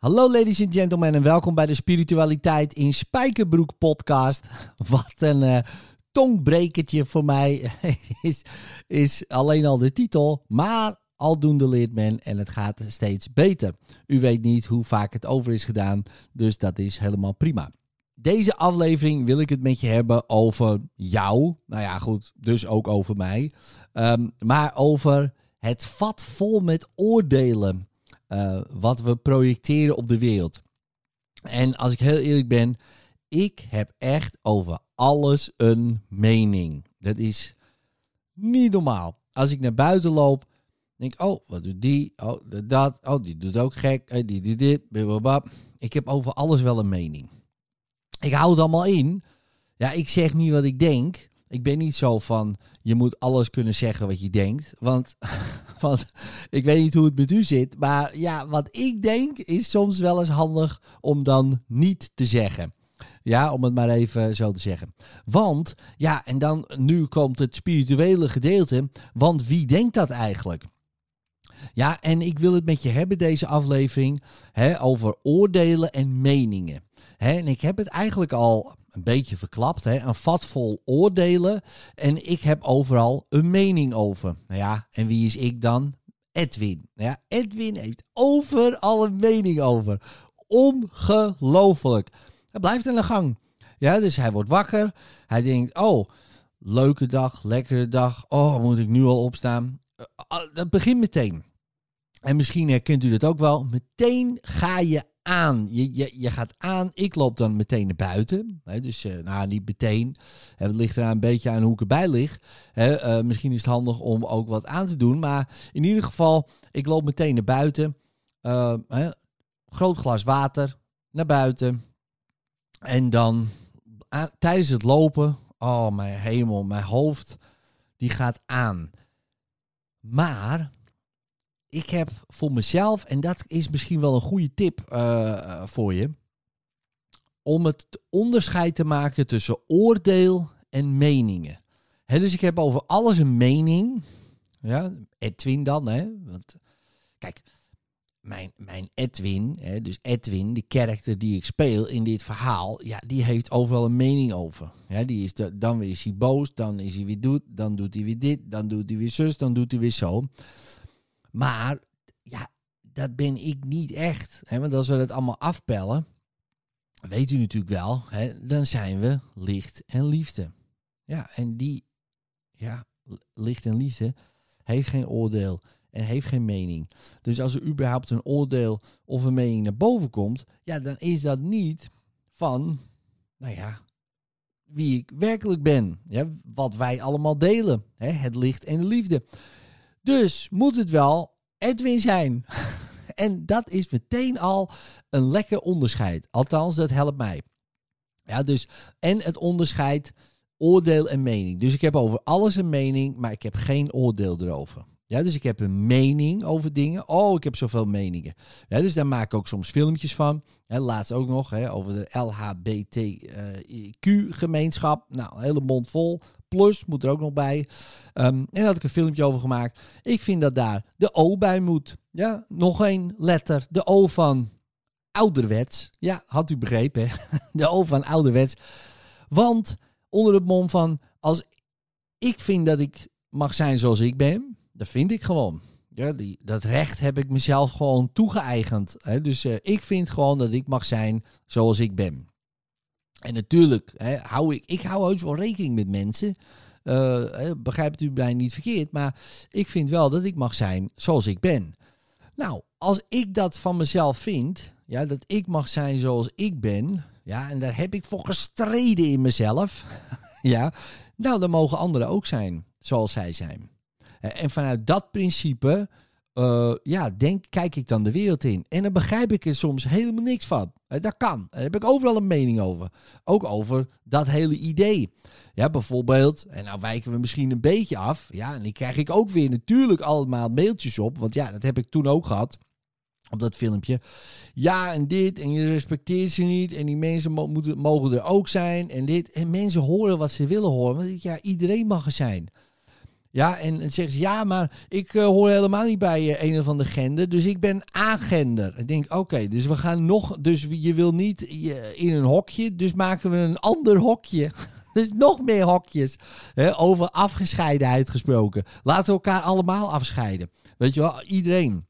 Hallo ladies and gentlemen en welkom bij de Spiritualiteit in Spijkerbroek podcast. Wat een uh, tongbrekertje voor mij is, is alleen al de titel, maar aldoende leert men en het gaat steeds beter. U weet niet hoe vaak het over is gedaan, dus dat is helemaal prima. Deze aflevering wil ik het met je hebben over jou. Nou ja, goed, dus ook over mij. Ehm, maar over het vat vol met oordelen uh, wat we projecteren op de wereld. En als ik heel eerlijk ben, ik heb echt over alles een mening. Dat is niet normaal. Als ik naar buiten loop, denk ik, oh, wat doet die? Oh, dat. Oh, die doet ook gek. Die doet dit. Ik heb over alles wel een mening. Ik hou het allemaal in. Ja, ik zeg niet wat ik denk. Ik ben niet zo van, je moet alles kunnen zeggen wat je denkt. Want, want ik weet niet hoe het met u zit. Maar ja, wat ik denk is soms wel eens handig om dan niet te zeggen. Ja, om het maar even zo te zeggen. Want, ja, en dan nu komt het spirituele gedeelte. Want wie denkt dat eigenlijk? Ja, en ik wil het met je hebben, deze aflevering, hè, over oordelen en meningen. Hè, en ik heb het eigenlijk al een beetje verklapt, hè, een vat vol oordelen. En ik heb overal een mening over. Nou ja, en wie is ik dan? Edwin. Nou ja, Edwin heeft overal een mening over. Ongelooflijk. Hij blijft aan de gang. Ja, dus hij wordt wakker. Hij denkt, oh, leuke dag, lekkere dag. Oh, moet ik nu al opstaan? Eh, ah, dat begint meteen. En misschien herkent u dat ook wel. Meteen ga je aan. Je, je, je gaat aan. Ik loop dan meteen naar buiten. Hè, dus uh, nou, niet meteen. Het ligt er een beetje aan hoe ik erbij lig. Hè, uh, misschien is het handig om ook wat aan te doen. Maar in ieder geval, ik loop meteen naar buiten. Uh, hè, groot glas water. Naar buiten. En dan tijdens het lopen. Oh, mijn hemel. Mijn hoofd. Die gaat aan. Maar ik heb voor mezelf, en dat is misschien wel een goede tip uh, voor je, om het onderscheid te maken tussen oordeel en meningen. Dus ik heb over alles een mening. Ja, Edwin dan, hè? Want kijk, mijn, mijn Edwin, hè, dus Edwin, de karakter die ik speel in dit verhaal, ja, die heeft overal een mening over. Ja, die is de, dan is hij boos, dan is hij weer doet, dan doet hij weer dit, dan doet hij weer zus, dan doet hij weer zo. Maar ja, dat ben ik niet echt. Hè? Want als we dat allemaal afpellen, weet u natuurlijk wel, hè, dan zijn we licht en liefde. Ja, en die, ja, licht en liefde heeft geen oordeel en heeft geen mening. Dus als er überhaupt een oordeel of een mening naar boven komt, ja, dan is dat niet van, nou ja, wie ik werkelijk ben. Ja, wat wij allemaal delen. Hè, het licht en de liefde. Dus moet het wel Edwin zijn. en dat is meteen al een lekker onderscheid. Althans, dat helpt mij. Ja, dus, en het onderscheid oordeel en mening. Dus ik heb over alles een mening, maar ik heb geen oordeel erover. Ja, dus ik heb een mening over dingen. Oh, ik heb zoveel meningen. Ja, dus daar maak ik ook soms filmpjes van. Hè, laatst ook nog hè, over de LHBTQ-gemeenschap. Nou, hele mond vol. Plus moet er ook nog bij. Um, en had ik een filmpje over gemaakt. Ik vind dat daar de O bij moet. Ja, nog één letter. De O van ouderwets. Ja, had u begrepen. Hè? De O van ouderwets. Want onder het mom van als ik vind dat ik mag zijn zoals ik ben, dat vind ik gewoon. Ja, die, dat recht heb ik mezelf gewoon toegeëigend. Hè? Dus uh, ik vind gewoon dat ik mag zijn zoals ik ben. En natuurlijk hè, hou ik, ik hou heus wel rekening met mensen. Uh, begrijpt u mij niet verkeerd, maar ik vind wel dat ik mag zijn zoals ik ben. Nou, als ik dat van mezelf vind, ja, dat ik mag zijn zoals ik ben, ja, en daar heb ik voor gestreden in mezelf, ja, nou, dan mogen anderen ook zijn zoals zij zijn. En vanuit dat principe, uh, ja, denk, kijk ik dan de wereld in. En dan begrijp ik er soms helemaal niks van. Dat kan. Daar heb ik overal een mening over. Ook over dat hele idee. Ja, bijvoorbeeld, en nou wijken we misschien een beetje af. Ja, en die krijg ik ook weer natuurlijk allemaal mailtjes op. Want ja, dat heb ik toen ook gehad. Op dat filmpje. Ja, en dit. En je respecteert ze niet. En die mensen moeten, mogen er ook zijn. En dit. En mensen horen wat ze willen horen. Want ja, iedereen mag er zijn. Ja, en, en zeggen ze, ja, maar ik uh, hoor helemaal niet bij uh, een of andere gender, dus ik ben agender. Ik denk, oké, dus we gaan nog, dus je wil niet in een hokje, dus maken we een ander hokje. dus nog meer hokjes. Over afgescheidenheid gesproken. Laten we elkaar allemaal afscheiden. Weet je wel, iedereen.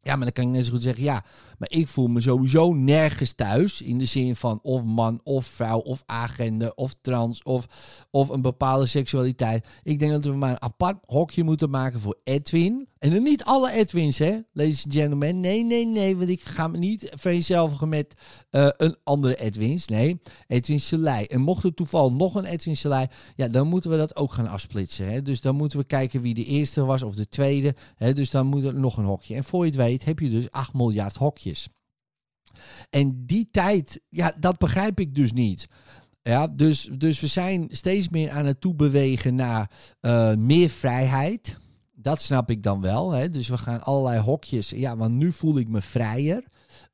Ja, maar dan kan ik net zo goed zeggen, ja, maar ik voel me sowieso nergens thuis. In de zin van of man, of vrouw, of agenda, of trans, of, of een bepaalde seksualiteit. Ik denk dat we maar een apart hokje moeten maken voor Edwin. En dan niet alle Edwins, hè, ladies and gentlemen. Nee, nee, nee, want ik ga me niet vereenzelvigen met uh, een andere Edwins. Nee, Edwin Selei. En mocht er toevallig nog een Edwin Selei, ja, dan moeten we dat ook gaan afsplitsen. Hè. Dus dan moeten we kijken wie de eerste was of de tweede. Hè. Dus dan moet er nog een hokje. En voor je het weet heb je dus 8 miljard hokjes. En die tijd, ja, dat begrijp ik dus niet. Ja, dus, dus we zijn steeds meer aan het toebewegen naar uh, meer vrijheid. Dat snap ik dan wel. Hè? Dus we gaan allerlei hokjes. Ja, want nu voel ik me vrijer.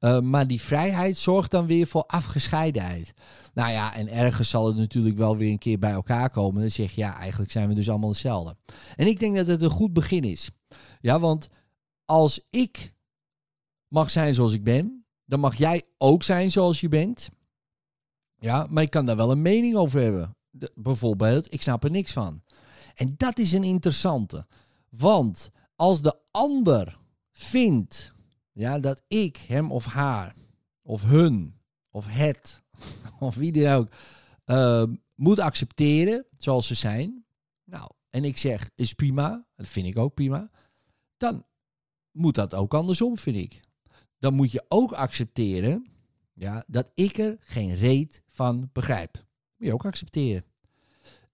Uh, maar die vrijheid zorgt dan weer voor afgescheidenheid. Nou ja, en ergens zal het natuurlijk wel weer een keer bij elkaar komen. Dan zeg je, ja, eigenlijk zijn we dus allemaal hetzelfde. En ik denk dat het een goed begin is. Ja, want als ik mag zijn zoals ik ben, dan mag jij ook zijn zoals je bent. Ja, maar ik kan daar wel een mening over hebben. Bijvoorbeeld, ik snap er niks van. En dat is een interessante. Want als de ander vindt ja, dat ik hem of haar, of hun, of het, of wie dan ook, uh, moet accepteren zoals ze zijn. Nou, en ik zeg, is prima, dat vind ik ook prima. Dan moet dat ook andersom, vind ik dan moet je ook accepteren ja, dat ik er geen reet van begrijp. Moet je ook accepteren.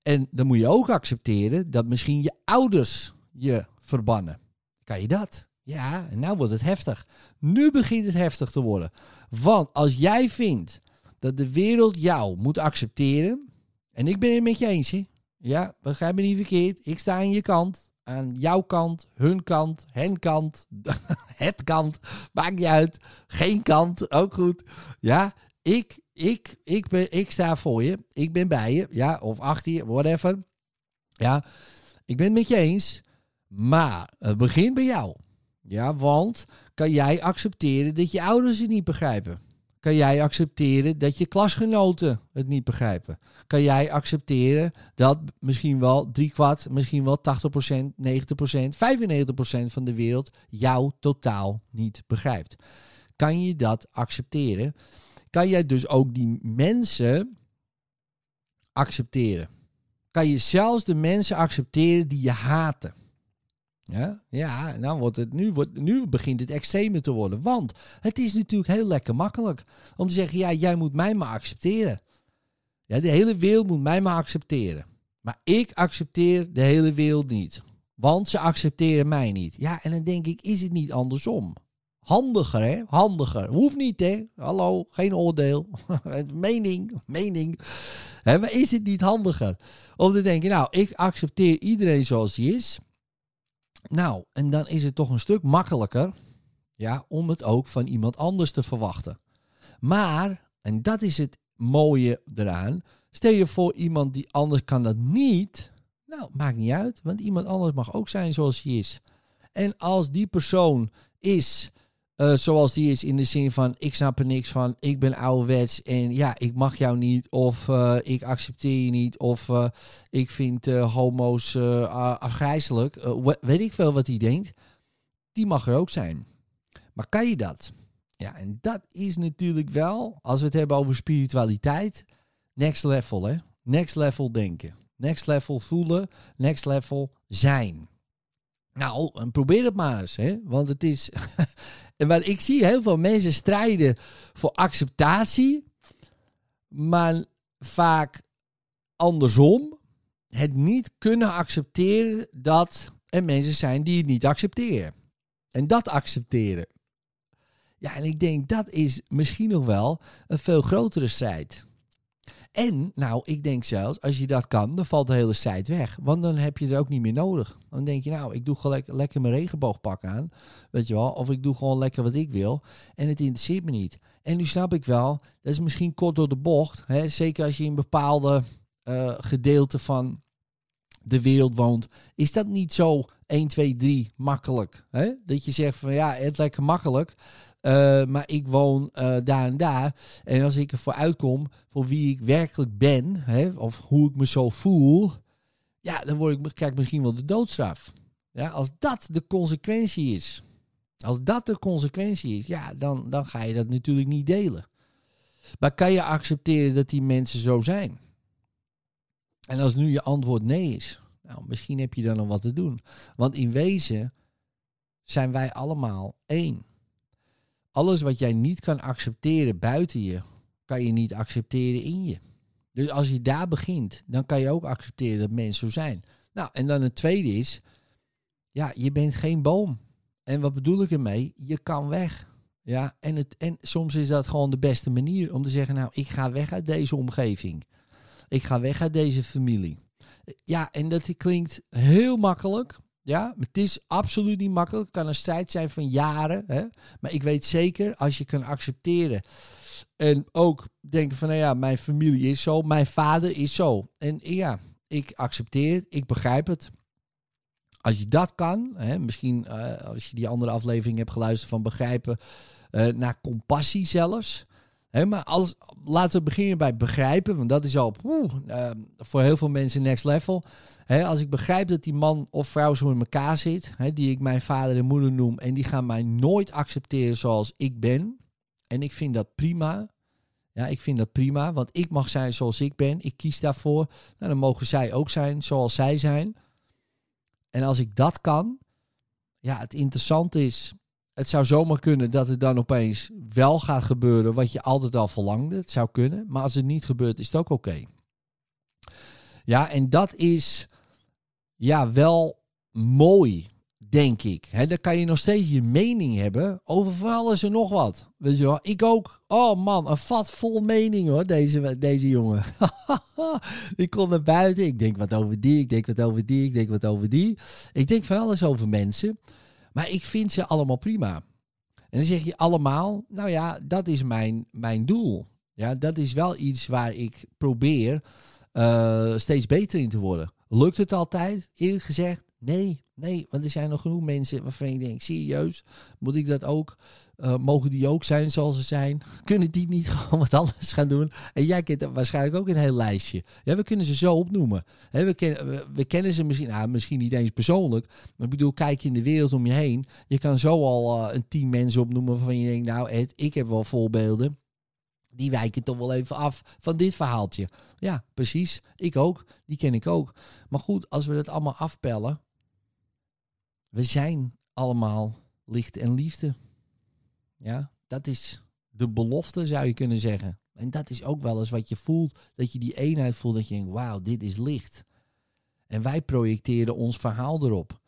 En dan moet je ook accepteren dat misschien je ouders je verbannen. Kan je dat? Ja, en nou wordt het heftig. Nu begint het heftig te worden. Want als jij vindt dat de wereld jou moet accepteren. En ik ben het met je eens. Hè? Ja, begrijp me niet verkeerd. Ik sta aan je kant aan jouw kant, hun kant, hen kant, het kant, maakt niet uit. Geen kant, ook goed. Ja, ik, ik, ik, ben, ik sta voor je. Ik ben bij je. Ja, of achter je, whatever. Ja, ik ben het met je eens. Maar het begint bij jou. Ja, want kan jij accepteren dat je ouders het niet begrijpen? Kan jij accepteren dat je klasgenoten het niet begrijpen? Kan jij accepteren dat misschien wel kwart, misschien wel 80%, 90%, 95% van de wereld jou totaal niet begrijpt? Kan je dat accepteren? Kan jij dus ook die mensen accepteren? Kan je zelfs de mensen accepteren die je haten? Ja, ja nou wordt het, nu, wordt, nu begint het extremer te worden. Want het is natuurlijk heel lekker makkelijk om te zeggen: ja, jij moet mij maar accepteren. Ja, de hele wereld moet mij maar accepteren. Maar ik accepteer de hele wereld niet. Want ze accepteren mij niet. Ja, en dan denk ik: is het niet andersom? Handiger, hè? Handiger. Hoeft niet, hè? Hallo, geen oordeel. mening, mening. Hè, maar is het niet handiger om te denken: nou, ik accepteer iedereen zoals hij is. Nou, en dan is het toch een stuk makkelijker ja, om het ook van iemand anders te verwachten. Maar, en dat is het mooie eraan, stel je voor iemand die anders kan dat niet. Nou, maakt niet uit, want iemand anders mag ook zijn zoals hij is. En als die persoon is uh, zoals die is in de zin van ik snap er niks van, ik ben ouderwets en ja, ik mag jou niet of uh, ik accepteer je niet of uh, ik vind homo's afgrijzelijk, weet ik veel wat hij denkt, die mag er ook zijn. Maar kan je dat? Ja, en dat is natuurlijk wel, als we het hebben over spiritualiteit, next level hè. Next level denken, next level voelen, next level zijn. Nou, probeer het maar eens, hè? want het is. maar ik zie heel veel mensen strijden voor acceptatie, maar vaak andersom het niet kunnen accepteren dat er mensen zijn die het niet accepteren. En dat accepteren. Ja, en ik denk dat is misschien nog wel een veel grotere strijd. En, nou, ik denk zelfs, als je dat kan, dan valt de hele site weg. Want dan heb je het ook niet meer nodig. Dan denk je, nou, ik doe gewoon lekker mijn regenboogpak aan. Weet je wel, of ik doe gewoon lekker wat ik wil. En het interesseert me niet. En nu snap ik wel, dat is misschien kort door de bocht. Hè? Zeker als je in bepaalde uh, gedeelte van de wereld woont, is dat niet zo 1, 2, 3 makkelijk. Hè? Dat je zegt van ja, het lekker makkelijk. Uh, maar ik woon uh, daar en daar. En als ik ervoor uitkom voor wie ik werkelijk ben, hè, of hoe ik me zo voel, ja, dan word ik, krijg ik misschien wel de doodstraf. Ja, als dat de consequentie is, als dat de consequentie is, ja, dan, dan ga je dat natuurlijk niet delen. Maar kan je accepteren dat die mensen zo zijn? En als nu je antwoord nee is, nou, misschien heb je dan nog wat te doen. Want in wezen zijn wij allemaal één. Alles wat jij niet kan accepteren buiten je, kan je niet accepteren in je. Dus als je daar begint, dan kan je ook accepteren dat mensen zo zijn. Nou, en dan het tweede is, ja, je bent geen boom. En wat bedoel ik ermee? Je kan weg. Ja, en, het, en soms is dat gewoon de beste manier om te zeggen, nou, ik ga weg uit deze omgeving. Ik ga weg uit deze familie. Ja, en dat klinkt heel makkelijk. Ja, het is absoluut niet makkelijk. Het kan een strijd zijn van jaren. Hè? Maar ik weet zeker, als je kan accepteren. En ook denken van, nou ja, mijn familie is zo. Mijn vader is zo. En ja, ik accepteer. Ik begrijp het. Als je dat kan, hè, misschien uh, als je die andere aflevering hebt geluisterd van begrijpen, uh, naar compassie zelfs. Maar alles, laten we beginnen bij begrijpen, want dat is al uh, voor heel veel mensen next level. Als ik begrijp dat die man of vrouw zo in elkaar zit, die ik mijn vader en moeder noem, en die gaan mij nooit accepteren zoals ik ben. En ik vind dat prima. Ja, ik vind dat prima, want ik mag zijn zoals ik ben. Ik kies daarvoor. Nou, dan mogen zij ook zijn zoals zij zijn. En als ik dat kan, ja, het interessante is, het zou zomaar kunnen dat het dan opeens wel gaat gebeuren wat je altijd al verlangde. Het zou kunnen, maar als het niet gebeurt, is het ook oké. Ja, en dat is ja, wel mooi, denk ik. He, dan kan je nog steeds je mening hebben over van alles en nog wat. Weet je wel, ik ook. Oh man, een vat vol mening hoor, deze, deze jongen. ik kom naar buiten, ik denk wat over die, ik denk wat over die, ik denk wat over die. Ik denk van alles over mensen, maar ik vind ze allemaal prima. En dan zeg je allemaal, nou ja, dat is mijn, mijn doel. Ja, dat is wel iets waar ik probeer uh, steeds beter in te worden. Lukt het altijd? Eerlijk gezegd, nee. Nee, want er zijn nog genoeg mensen waarvan ik denk, serieus, moet ik dat ook? Uh, mogen die ook zijn zoals ze zijn? Kunnen die niet gewoon wat anders gaan doen? En jij kent waarschijnlijk ook een heel lijstje. Ja, we kunnen ze zo opnoemen. we, kennen, we, kennen ze misschien, nou, misschien niet eens persoonlijk. Maar ik bedoel, kijk in de wereld om je heen. Je kan zo al uh, een team mensen opnoemen waarvan je denkt, nou Ed, ik heb wel voorbeelden die wijken toch wel even af van dit verhaaltje. Ja, precies. Ik ook. Die ken ik ook. Maar goed, als we dat allemaal afpellen. We zijn allemaal licht en liefde. Ja, dat is de belofte, zou je kunnen zeggen. En dat is ook wel eens wat je voelt. Dat je die eenheid voelt. Dat je denkt, wauw, dit is licht. En wij projecteren ons verhaal erop.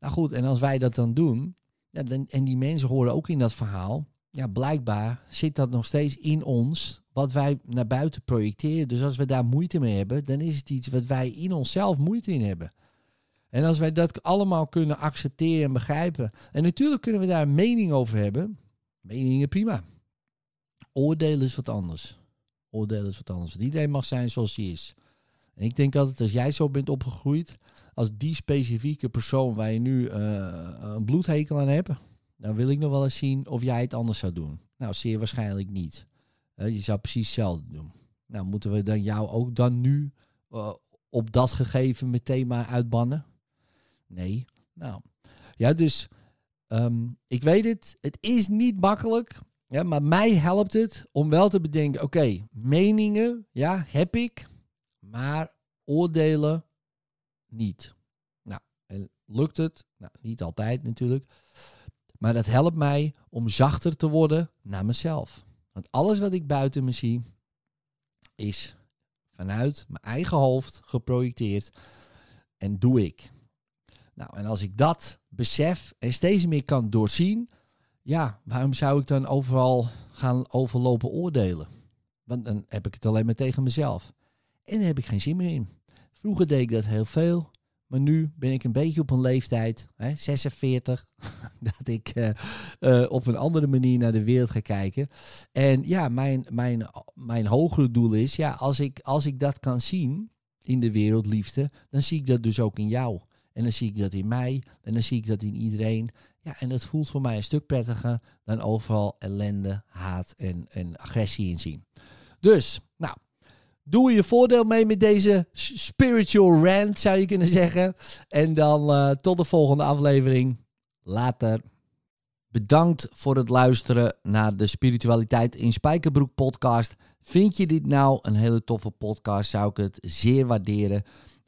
Nou goed, en als wij dat dan doen. Ja, dan, en die mensen horen ook in dat verhaal ja, blijkbaar zit dat nog steeds in ons, wat wij naar buiten projecteren. Dus als we daar moeite mee hebben, dan is het iets wat wij in onszelf moeite in hebben. En als wij dat allemaal kunnen accepteren en begrijpen. En natuurlijk kunnen we daar een mening over hebben. Meningen prima. Oordelen is wat anders. Oordelen is wat anders. Iedereen mag zijn zoals hij is. En ik denk altijd, als jij zo bent opgegroeid, als die specifieke persoon waar je nu uh, een bloedhekel aan hebt, dan wil ik nog wel eens zien of jij het anders zou doen. Nou, zeer waarschijnlijk niet. je zou precies hetzelfde doen. Nou, moeten we dan jou ook dan nu uh, op dat gegeven meteen maar uitbannen? Nee. Nou, ja, dus um, ik weet het. Het is niet makkelijk. Ja, maar mij helpt het om wel te bedenken: oké, meningen, ja, heb ik. Maar oordelen niet. Nou, lukt het? Nou, niet altijd natuurlijk. Maar dat helpt mij om zachter te worden naar mezelf. Want alles wat ik buiten me zie, is vanuit mijn eigen hoofd geprojecteerd. En doe ik. Nou, en als ik dat besef en steeds meer kan doorzien, ja, waarom zou ik dan overal gaan overlopen oordelen? Want dan heb ik het alleen maar tegen mezelf. En daar heb ik geen zin meer in. Vroeger deed ik dat heel veel. Maar nu ben ik een beetje op een leeftijd, hè, 46, dat ik uh, uh, op een andere manier naar de wereld ga kijken. En ja, mijn, mijn, mijn hogere doel is, ja, als ik, als ik dat kan zien, in de wereldliefde, dan zie ik dat dus ook in jou. En dan zie ik dat in mij. En dan zie ik dat in iedereen. Ja, en dat voelt voor mij een stuk prettiger dan overal ellende, haat en, en agressie in zien. Dus, nou, doe je voordeel mee met deze spiritual rant, zou je kunnen zeggen. En dan uh, tot de volgende aflevering. Later. Bedankt voor het luisteren naar de Spiritualiteit in Spijkerbroek podcast. Vind je dit nou een hele toffe podcast, zou ik het zeer waarderen